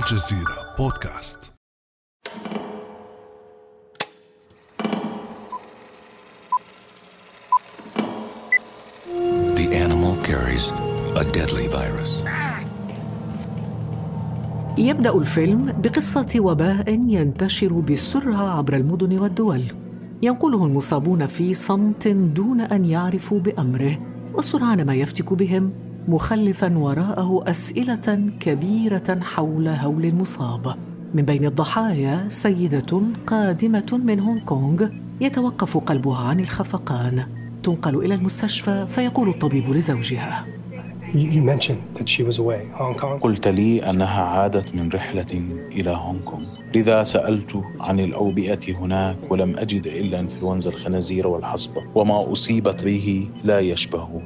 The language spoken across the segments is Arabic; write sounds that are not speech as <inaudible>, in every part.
الجزيرة بودكاست. The animal carries a deadly virus. يبدأ الفيلم بقصة وباء ينتشر بسرعة عبر المدن والدول. ينقله المصابون في صمت دون أن يعرفوا بأمره وسرعان ما يفتك بهم. مخلفا وراءه أسئلة كبيرة حول هول المصاب. من بين الضحايا سيدة قادمة من هونغ كونغ يتوقف قلبها عن الخفقان. تنقل إلى المستشفى فيقول الطبيب لزوجها. قلت لي أنها عادت من رحلة إلى هونغ كونغ. لذا سألت عن الأوبئة هناك ولم أجد إلا إنفلونزا الخنازير والحصبة وما أصيبت به لا يشبهه.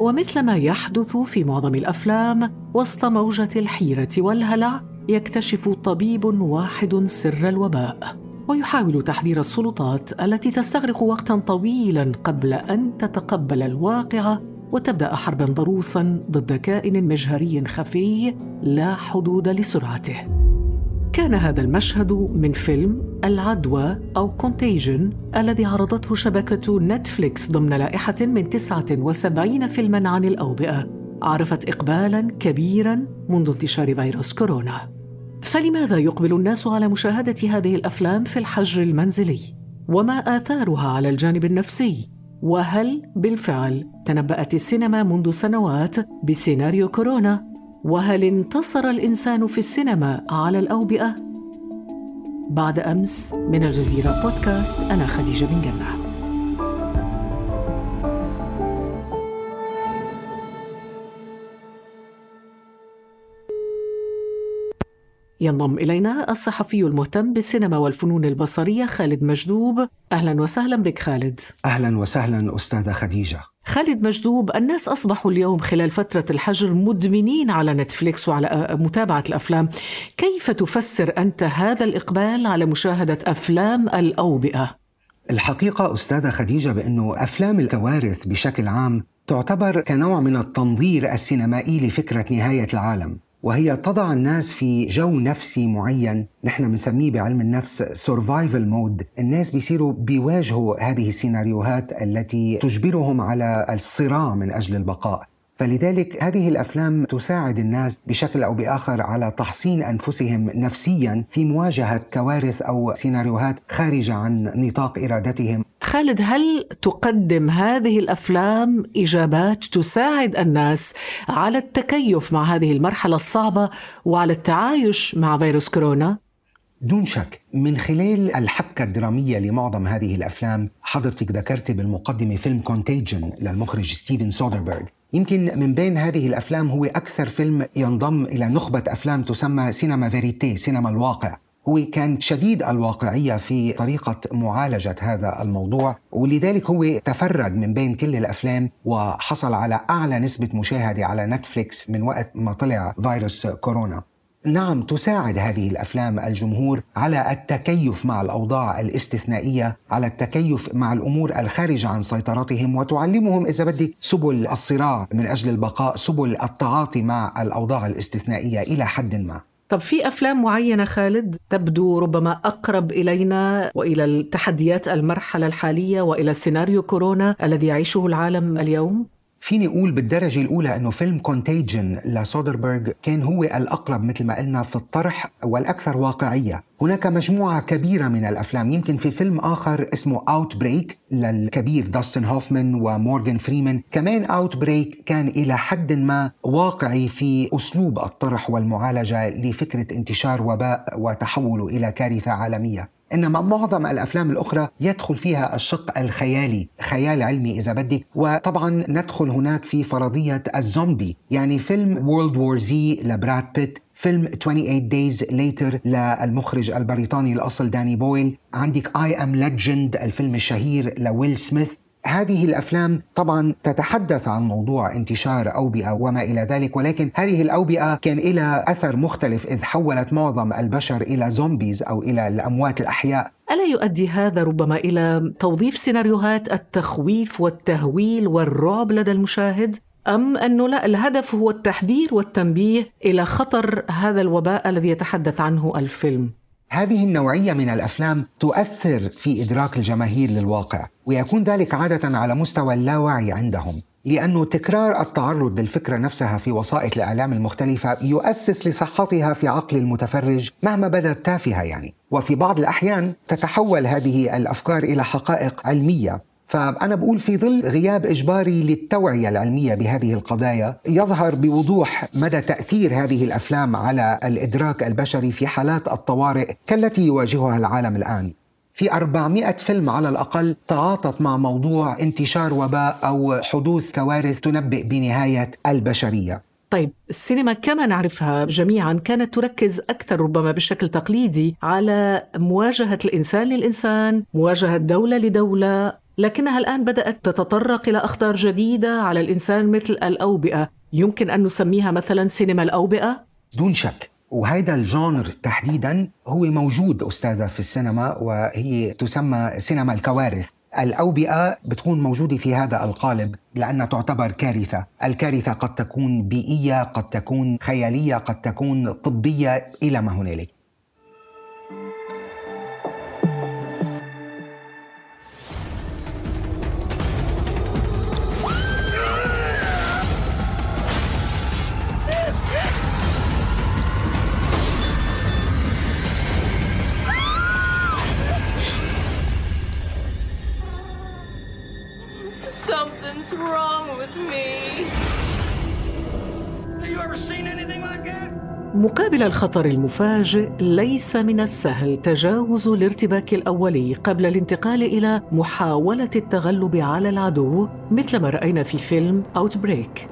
ومثل ما يحدث في معظم الأفلام وسط موجة الحيرة والهلع يكتشف طبيب واحد سر الوباء ويحاول تحذير السلطات التي تستغرق وقتا طويلا قبل أن تتقبل الواقع وتبدأ حربا ضروسا ضد كائن مجهري خفي لا حدود لسرعته. كان هذا المشهد من فيلم العدوى أو Contagion الذي عرضته شبكة نتفليكس ضمن لائحة من 79 فيلماً عن الأوبئة عرفت إقبالاً كبيراً منذ انتشار فيروس كورونا فلماذا يقبل الناس على مشاهدة هذه الأفلام في الحجر المنزلي؟ وما آثارها على الجانب النفسي؟ وهل بالفعل تنبأت السينما منذ سنوات بسيناريو كورونا وهل انتصر الإنسان في السينما على الأوبئة بعد أمس من الجزيرة بودكاست أنا خديجة بن جنه ينضم إلينا الصحفي المهتم بالسينما والفنون البصرية خالد مجذوب. أهلا وسهلا بك خالد. أهلا وسهلا أستاذة خديجة. خالد مجذوب الناس أصبحوا اليوم خلال فترة الحجر مدمنين على نتفليكس وعلى متابعة الأفلام. كيف تفسر أنت هذا الإقبال على مشاهدة أفلام الأوبئة؟ الحقيقة أستاذة خديجة بأنه أفلام الكوارث بشكل عام تعتبر كنوع من التنظير السينمائي لفكرة نهاية العالم. وهي تضع الناس في جو نفسي معين. نحن بنسميه بعلم النفس survival mode الناس بيصيروا بيواجهوا هذه السيناريوهات التي تجبرهم على الصراع من أجل البقاء. فلذلك هذه الأفلام تساعد الناس بشكل أو بآخر على تحصين أنفسهم نفسيا في مواجهة كوارث أو سيناريوهات خارجة عن نطاق إرادتهم. خالد هل تقدم هذه الأفلام إجابات تساعد الناس على التكيف مع هذه المرحلة الصعبة وعلى التعايش مع فيروس كورونا؟ دون شك من خلال الحبكة الدرامية لمعظم هذه الأفلام حضرتك ذكرت بالمقدمة فيلم Contagion للمخرج ستيفن سودربرغ يمكن من بين هذه الأفلام هو أكثر فيلم ينضم إلى نخبة أفلام تسمى cinéma vérité سينما الواقع. هو كان شديد الواقعية في طريقة معالجة هذا الموضوع ولذلك هو تفرد من بين كل الأفلام وحصل على أعلى نسبة مشاهدة على نتفليكس من وقت ما طلع فيروس كورونا. نعم تساعد هذه الأفلام الجمهور على التكيف مع الأوضاع الاستثنائية، على التكيف مع الأمور الخارجة عن سيطرتهم وتعلمهم إذا بدك سبل الصراع من أجل البقاء، سبل التعاطي مع الأوضاع الاستثنائية إلى حد ما. طب في أفلام معينة خالد تبدو ربما أقرب إلينا وإلى التحديات المرحلة الحالية وإلى سيناريو كورونا الذي يعيشه العالم اليوم؟ فيني أقول بالدرجة الأولى إنه فيلم Contagion لسودربرغ كان هو الأقرب مثل ما قلنا في الطرح والأكثر واقعية، هناك مجموعة كبيرة من الأفلام، يمكن في فيلم آخر اسمه Outbreak للكبير داستن هوفمان ومورغان فريمان، كمان Outbreak كان إلى حد ما واقعي في أسلوب الطرح والمعالجة لفكرة انتشار وباء وتحوله إلى كارثة عالمية. إنما معظم الأفلام الأخرى يدخل فيها الشق الخيالي، خيال علمي إذا بدك، وطبعا ندخل هناك في فرضية الزومبي، يعني فيلم World War Z لبراد بيت فيلم 28 Days Later للمخرج البريطاني الأصل داني بويل. عندك I Am Legend الفيلم الشهير لويل سميث. هذه الأفلام طبعا تتحدث عن موضوع انتشار أوبئة وما إلى ذلك ولكن هذه الأوبئة كان لها أثر مختلف إذ حولت معظم البشر إلى zombies أو إلى الأموات الأحياء. ألا يؤدي هذا ربما إلى توظيف سيناريوهات التخويف والتهويل والرعب لدى المشاهد أم أنه لا الهدف هو التحذير والتنبيه إلى خطر هذا الوباء الذي يتحدث عنه الفيلم؟ هذه النوعية من الأفلام تؤثر في إدراك الجماهير للواقع ويكون ذلك عادة على مستوى اللاوعي عندهم لأنه تكرار التعرض للفكرة نفسها في وسائط الإعلام المختلفة يؤسس لصحتها في عقل المتفرج مهما بدت تافهة يعني. وفي بعض الأحيان تتحول هذه الأفكار إلى حقائق علمية. فأنا بقول في ظل غياب إجباري للتوعية العلمية بهذه القضايا يظهر بوضوح مدى تأثير هذه الأفلام على الإدراك البشري في حالات الطوارئ كالتي يواجهها العالم الآن. في 400 فيلم على الأقل تعاطت مع موضوع انتشار وباء أو حدوث كوارث تنبئ بنهاية البشرية. طيب السينما كما نعرفها جميعا كانت تركز أكثر ربما بشكل تقليدي على مواجهة الإنسان للإنسان، مواجهة دولة لدولة، لكنها الآن بدأت تتطرق إلى أخطار جديدة على الإنسان مثل الأوبئة، يمكن أن نسميها مثلا سينما الأوبئة؟ دون شك. وهذا الجانر تحديدا هو موجود أستاذة في السينما وهي تسمى سينما الكوارث. الأوبئة بتكون موجودة في هذا القالب لأنها تعتبر كارثة. الكارثة قد تكون بيئية قد تكون خيالية قد تكون طبية إلى ما هنالك. مقابل الخطر المفاجئ ليس من السهل تجاوز الارتباك الاولي قبل الانتقال إلى محاوله التغلب على العدو مثل ما راينا في فيلم Outbreak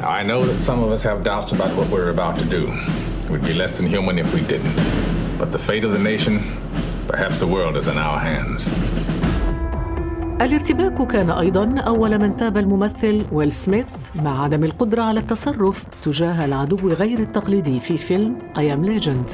I know that some of us have doubts about what we're about to do. We'd be less than human if we didn't. But the fate of the nation, perhaps the world, is in our hands. الارتباك كان أيضا أول من انتاب الممثل ويل سميث مع عدم القدرة على التصرف تجاه العدو غير التقليدي في فيلم I Am Legend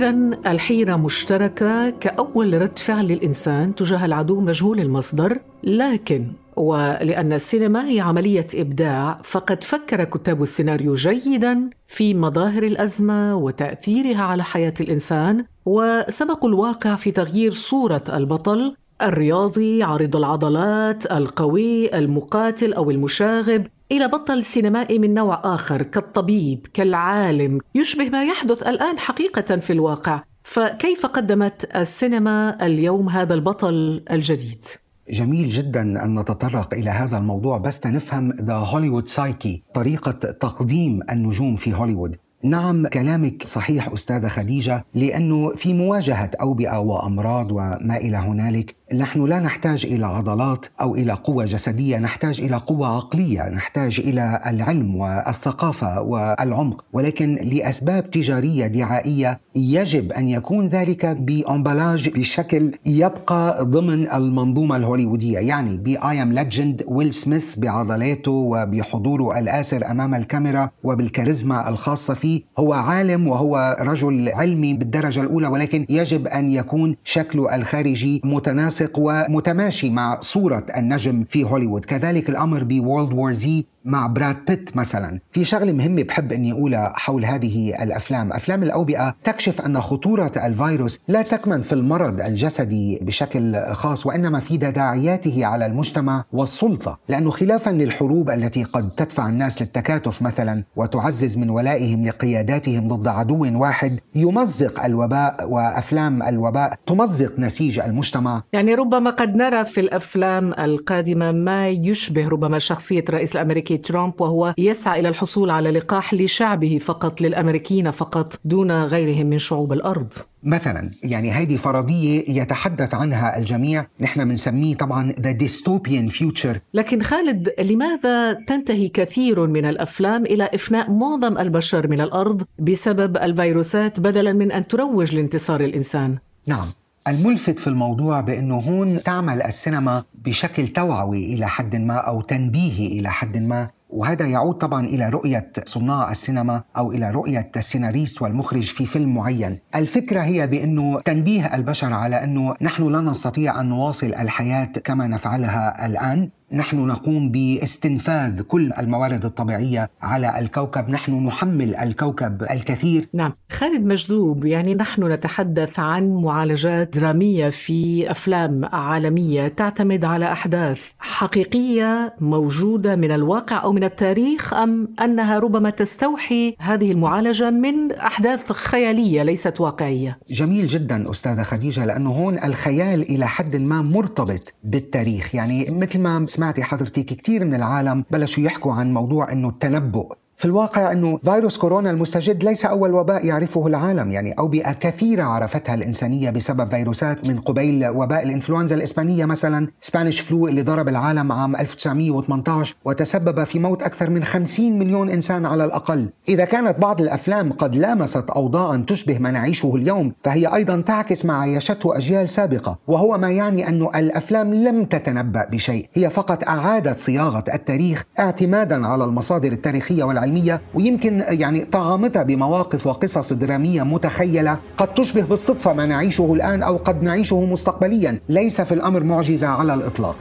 إذا الحيرة مشتركة كأول رد فعل للإنسان تجاه العدو مجهول المصدر، لكن ولأن السينما هي عملية إبداع فقد فكر كتاب السيناريو جيدا في مظاهر الأزمة وتأثيرها على حياة الإنسان وسبقوا الواقع في تغيير صورة البطل الرياضي عريض العضلات القوي المقاتل أو المشاغب. إلى بطل سينمائي من نوع آخر كالطبيب كالعالم. يشبه ما يحدث الآن حقيقة في الواقع. فكيف قدمت السينما اليوم هذا البطل الجديد؟ جميل جدا أن نتطرق إلى هذا الموضوع بس تنفهم the Hollywood psyche طريقة تقديم النجوم في هوليوود. نعم كلامك صحيح أستاذة خديجة لأنه في مواجهة أوبئة وأمراض وما إلى هنالك نحن لا نحتاج إلى عضلات أو إلى قوة جسدية، نحتاج إلى قوة عقلية، نحتاج إلى العلم والثقافة والعمق، ولكن لأسباب تجارية دعائية يجب أن يكون ذلك بأمبلاج بشكل يبقى ضمن المنظومة الهوليوودية، يعني ب I Am Legend ويل سميث بعضلاته وبحضوره الآسر أمام الكاميرا وبالكاريزما الخاصة فيه، هو عالم وهو رجل علمي بالدرجة الأولى ولكن يجب أن يكون شكله الخارجي متناسق متناسق ومتماشي مع صورة النجم في هوليوود. كذلك الأمر بورلد وور زي مع براد بيت مثلا. في شغلة مهمة بحب أني أقولها حول هذه الأفلام. أفلام الأوبئة تكشف أن خطورة الفيروس لا تكمن في المرض الجسدي بشكل خاص وإنما في تداعياته على المجتمع والسلطة. لأنه خلافا للحروب التي قد تدفع الناس للتكاتف مثلا وتعزز من ولائهم لقياداتهم ضد عدو واحد يمزق الوباء وأفلام الوباء تمزق نسيج المجتمع. يعني ربما قد نرى في الأفلام القادمة ما يشبه ربما شخصية الرئيس الأمريكي ترامب وهو يسعى إلى الحصول على لقاح لشعبه فقط للأمريكيين فقط دون غيرهم من شعوب الأرض. مثلا يعني هذه فرضية يتحدث عنها الجميع. نحن بنسميه طبعا the dystopian future. لكن خالد لماذا تنتهي كثير من الأفلام إلى إفناء معظم البشر من الأرض بسبب الفيروسات بدلا من أن تروج لانتصار الإنسان؟ نعم. الملفت في الموضوع بأنه هون تعمل السينما بشكل توعوي إلى حد ما أو تنبيهي إلى حد ما وهذا يعود طبعا إلى رؤية صناع السينما أو إلى رؤية السيناريست والمخرج في فيلم معين. الفكرة هي بأنه تنبيه البشر على أنه نحن لا نستطيع أن نواصل الحياة كما نفعلها الآن، نحن نقوم باستنفاذ كل الموارد الطبيعية على الكوكب، نحن نحمل الكوكب الكثير. نعم، خالد مجذوب يعني نحن نتحدث عن معالجات درامية في أفلام عالمية تعتمد على أحداث حقيقية موجودة من الواقع أو من التاريخ أم أنها ربما تستوحي هذه المعالجة من أحداث خيالية ليست واقعية. جميل جدا أستاذة خديجة لأنه هون الخيال إلى حد ما مرتبط بالتاريخ، يعني مثل ما سمعتي حضرتك كثير من العالم بلشوا يحكوا عن موضوع إنه التنبؤ. في الواقع أنه فيروس كورونا المستجد ليس أول وباء يعرفه العالم يعني اوبئه كثيرة عرفتها الإنسانية بسبب فيروسات من قبيل وباء الإنفلونزا الإسبانية مثلا. Spanish flu اللي ضرب العالم عام 1918 وتسبب في موت أكثر من 50 مليون إنسان على الأقل. إذا كانت بعض الأفلام قد لامست اوضاعا تشبه ما نعيشه اليوم فهي أيضا تعكس ما عايشته أجيال سابقة. وهو ما يعني أنه الأفلام لم تتنبأ بشيء هي فقط أعادت صياغة التاريخ اعتمادا على المصادر التاريخية والعلمية. العلمية ويمكن يعني طعمتها بمواقف وقصص درامية متخيلة قد تشبه بالصدفة ما نعيشه الآن أو قد نعيشه مستقبليا. ليس في الأمر معجزة على الإطلاق.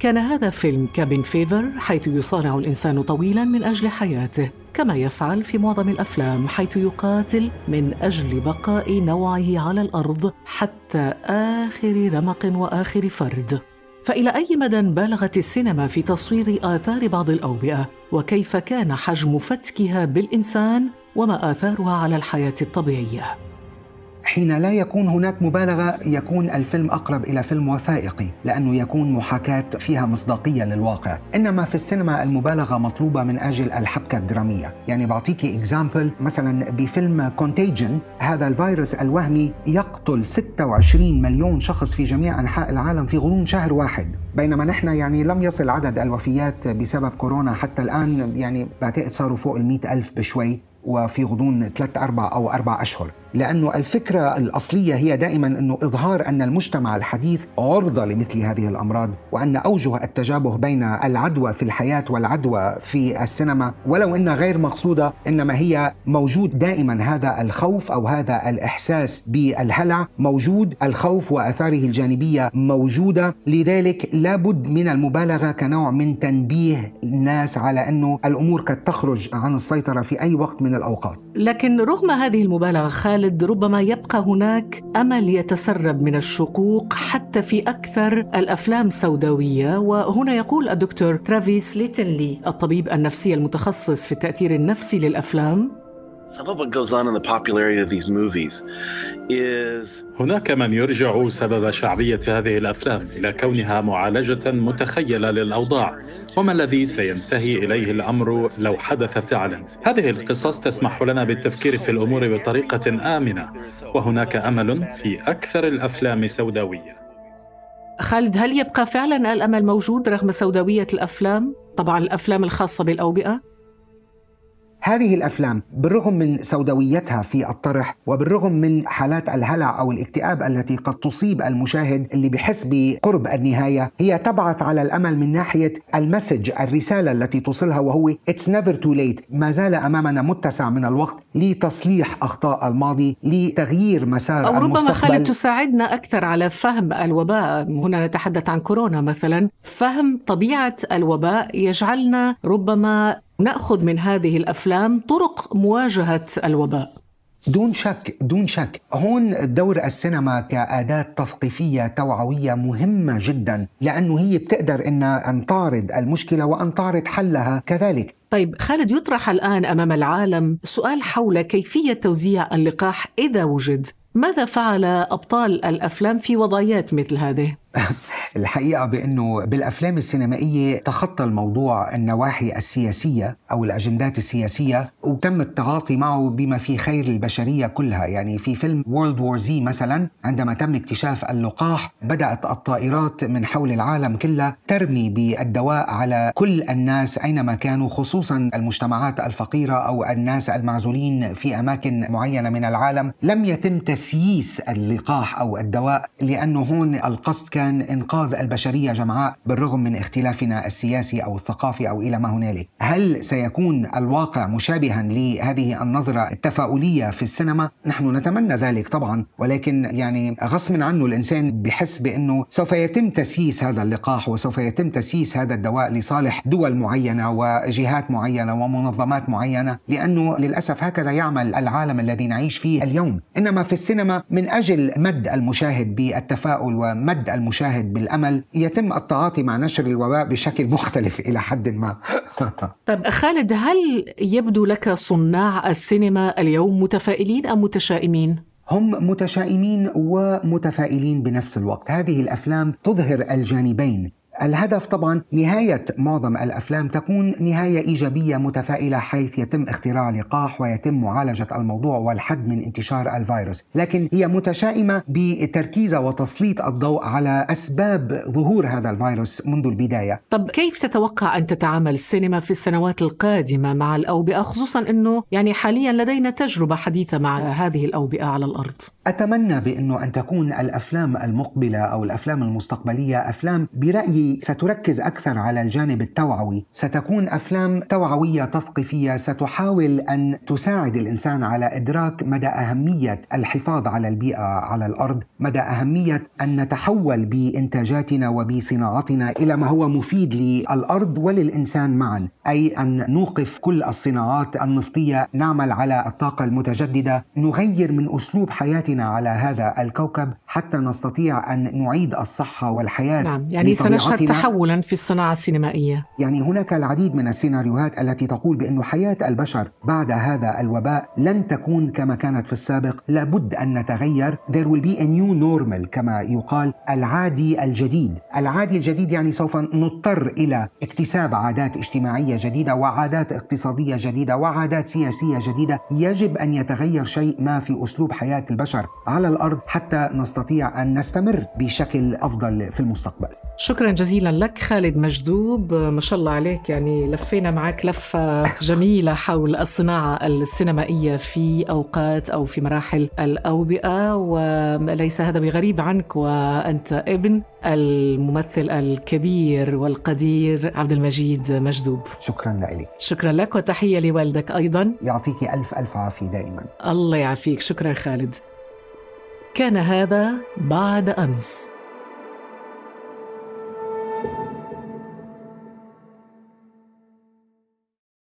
كان هذا فيلم Cabin Fever حيث يصارع الإنسان طويلا من أجل حياته كما يفعل في معظم الأفلام حيث يقاتل من أجل بقاء نوعه على الأرض حتى آخر رمق وآخر فرد. فإلى أي مدى بالغت السينما في تصوير آثار بعض الأوبئة؟ وكيف كان حجم فتكها بالإنسان؟ وما آثارها على الحياة الطبيعية؟ حين لا يكون هناك مبالغة يكون الفيلم أقرب إلى فيلم وثائقي لأنه يكون محاكاة فيها مصداقية للواقع، إنما في السينما المبالغة مطلوبة من أجل الحبكة الدرامية، يعني بعطيكي example مثلا بفيلم Contagion هذا الفيروس الوهمي يقتل 26 مليون شخص في جميع أنحاء العالم في غضون شهر واحد، بينما نحن يعني لم يصل عدد الوفيات بسبب كورونا حتى الآن يعني بعتقد صاروا فوق ال ألف بشوي وفي غضون ثلاث أربع أو أربع أشهر. لأنه الفكرة الأصلية هي دائما أنه إظهار أن المجتمع الحديث عرضة لمثل هذه الأمراض وأن أوجه التجابه بين العدوى في الحياة والعدوى في السينما. ولو أنها غير مقصودة إنما هي موجود دائما هذا الخوف أو هذا الإحساس بالهلع. موجود الخوف وأثاره الجانبية موجودة. لذلك لابد من المبالغة كنوع من تنبيه الناس على أنه الأمور قد تخرج عن السيطرة في أي وقت من الأوقات. لكن رغم هذه المبالغة خالد ربما يبقى هناك أمل يتسرب من الشقوق حتى في أكثر الأفلام سوداوية. وهنا يقول الدكتور ترافيس ليتنلي الطبيب النفسي المتخصص في التاثير النفسي للأفلام هناك من يرجع سبب شعبية هذه الأفلام إلى كونها معالجة متخيلة للأوضاع. وما الذي سينتهي إليه الأمر لو حدث فعلا؟ هذه القصص تسمح لنا بالتفكير في الأمور بطريقة آمنة. وهناك أمل في أكثر الأفلام سوداوية. خالد هل يبقى فعلا الأمل موجود رغم سوداوية الأفلام؟ طبعا الأفلام الخاصة بالأوبئة. هذه الأفلام بالرغم من سوداويتها في الطرح وبالرغم من حالات الهلع أو الاكتئاب التي قد تصيب المشاهد اللي بحس بقرب النهاية هي تبعث على الأمل من ناحية ال message الرسالة التي توصلها وهو it's never too late ما زال أمامنا متسع من الوقت لتصليح أخطاء الماضي لتغيير مسار أو ربما المستقبل. خالد تساعدنا أكثر على فهم الوباء هنا نتحدث عن كورونا مثلا فهم طبيعة الوباء يجعلنا ربما نأخذ من هذه الأفلام طرق مواجهة الوباء. دون شك دون شك هون دور السينما كأداة تثقيفية توعوية مهمة جدا لأنه هي بتقدر إن أن تعرض المشكلة وأن تعرض حلها كذلك. طيب خالد يطرح الآن أمام العالم سؤال حول كيفية توزيع اللقاح إذا وجد. ماذا فعل أبطال الأفلام في وضعيات مثل هذه؟ <laughs> الحقيقة بأنه بالأفلام السينمائية تخطى الموضوع النواحي السياسية أو الأجندات السياسية وتم التعاطي معه بما في خير البشرية كلها. يعني في فيلم وورلد وور زي مثلا عندما تم اكتشاف اللقاح بدأت الطائرات من حول العالم كله ترمي بالدواء على كل الناس أينما كانوا خصوصا المجتمعات الفقيرة أو الناس المعزولين في أماكن معينة من العالم. لم يتم تسييس اللقاح أو الدواء لأنه هون القصد كان إنقاذ البشرية جمعاء بالرغم من اختلافنا السياسي أو الثقافي أو إلى ما هنالك. هل سيكون الواقع مشابها لهذه النظرة التفاؤلية في السينما؟ نحن نتمنى ذلك طبعا ولكن يعني غصب عنه الإنسان بحس بأنه سوف يتم تسييس هذا اللقاح وسوف يتم تسييس هذا الدواء لصالح دول معينة وجهات معينة ومنظمات معينة لأنه للأسف هكذا يعمل العالم الذي نعيش فيه اليوم. إنما في السينما من أجل مد المشاهد بالتفاؤل ومد المشاهد بالأمل يتم التعاطي مع نشر الوباء بشكل مختلف إلى حد ما. <laughs> طيب خالد هل يبدو لك صناع السينما اليوم متفائلين أم متشائمين؟ هم متشائمين ومتفائلين بنفس الوقت. هذه الأفلام تظهر الجانبين. الهدف طبعا نهاية معظم الأفلام تكون نهاية إيجابية متفائلة حيث يتم اختراع لقاح ويتم معالجة الموضوع والحد من انتشار الفيروس. لكن هي متشائمة بتركيز وتسليط الضوء على أسباب ظهور هذا الفيروس منذ البداية. طب كيف تتوقع أن تتعامل السينما في السنوات القادمة مع الأوبئة خصوصا أنه يعني حاليا لدينا تجربة حديثة مع هذه الأوبئة على الأرض؟ أتمنى بأنه أن تكون الأفلام المقبلة أو الأفلام المستقبلية أفلام برأيي ستركز أكثر على الجانب التوعوي. ستكون أفلام توعوية تثقيفية ستحاول أن تساعد الإنسان على إدراك مدى أهمية الحفاظ على البيئة على الأرض مدى أهمية أن نتحول بإنتاجاتنا وبصناعتنا إلى ما هو مفيد للأرض وللإنسان معا أي أن نوقف كل الصناعات النفطية نعمل على الطاقة المتجددة نغير من أسلوب حياتنا على هذا الكوكب حتى نستطيع أن نعيد الصحة والحياة نعم يعني سنشهد تحولا في الصناعة السينمائية. يعني هناك العديد من السيناريوهات التي تقول بأن حياة البشر بعد هذا الوباء لن تكون كما كانت في السابق. لابد أن نتغير. There will be a new normal كما يقال العادي الجديد. العادي الجديد يعني سوف نضطر إلى اكتساب عادات اجتماعية جديدة وعادات اقتصادية جديدة وعادات سياسية جديدة. يجب أن يتغير شيء ما في أسلوب حياة البشر. على الأرض حتى نستطيع أن نستمر بشكل أفضل في المستقبل. شكرا جزيلا لك خالد مجدوب. ما شاء الله عليك يعني لفينا معك لفة جميلة حول الصناعة السينمائية في أوقات أو في مراحل الأوبئة وليس هذا بغريب عنك وأنت ابن الممثل الكبير والقدير عبد المجيد مجدوب. شكرا لك. شكرا لك وتحية لوالدك أيضا. يعطيك ألف ألف عافية دائما. الله يعافيك. شكرا خالد. كان هذا بعد أمس.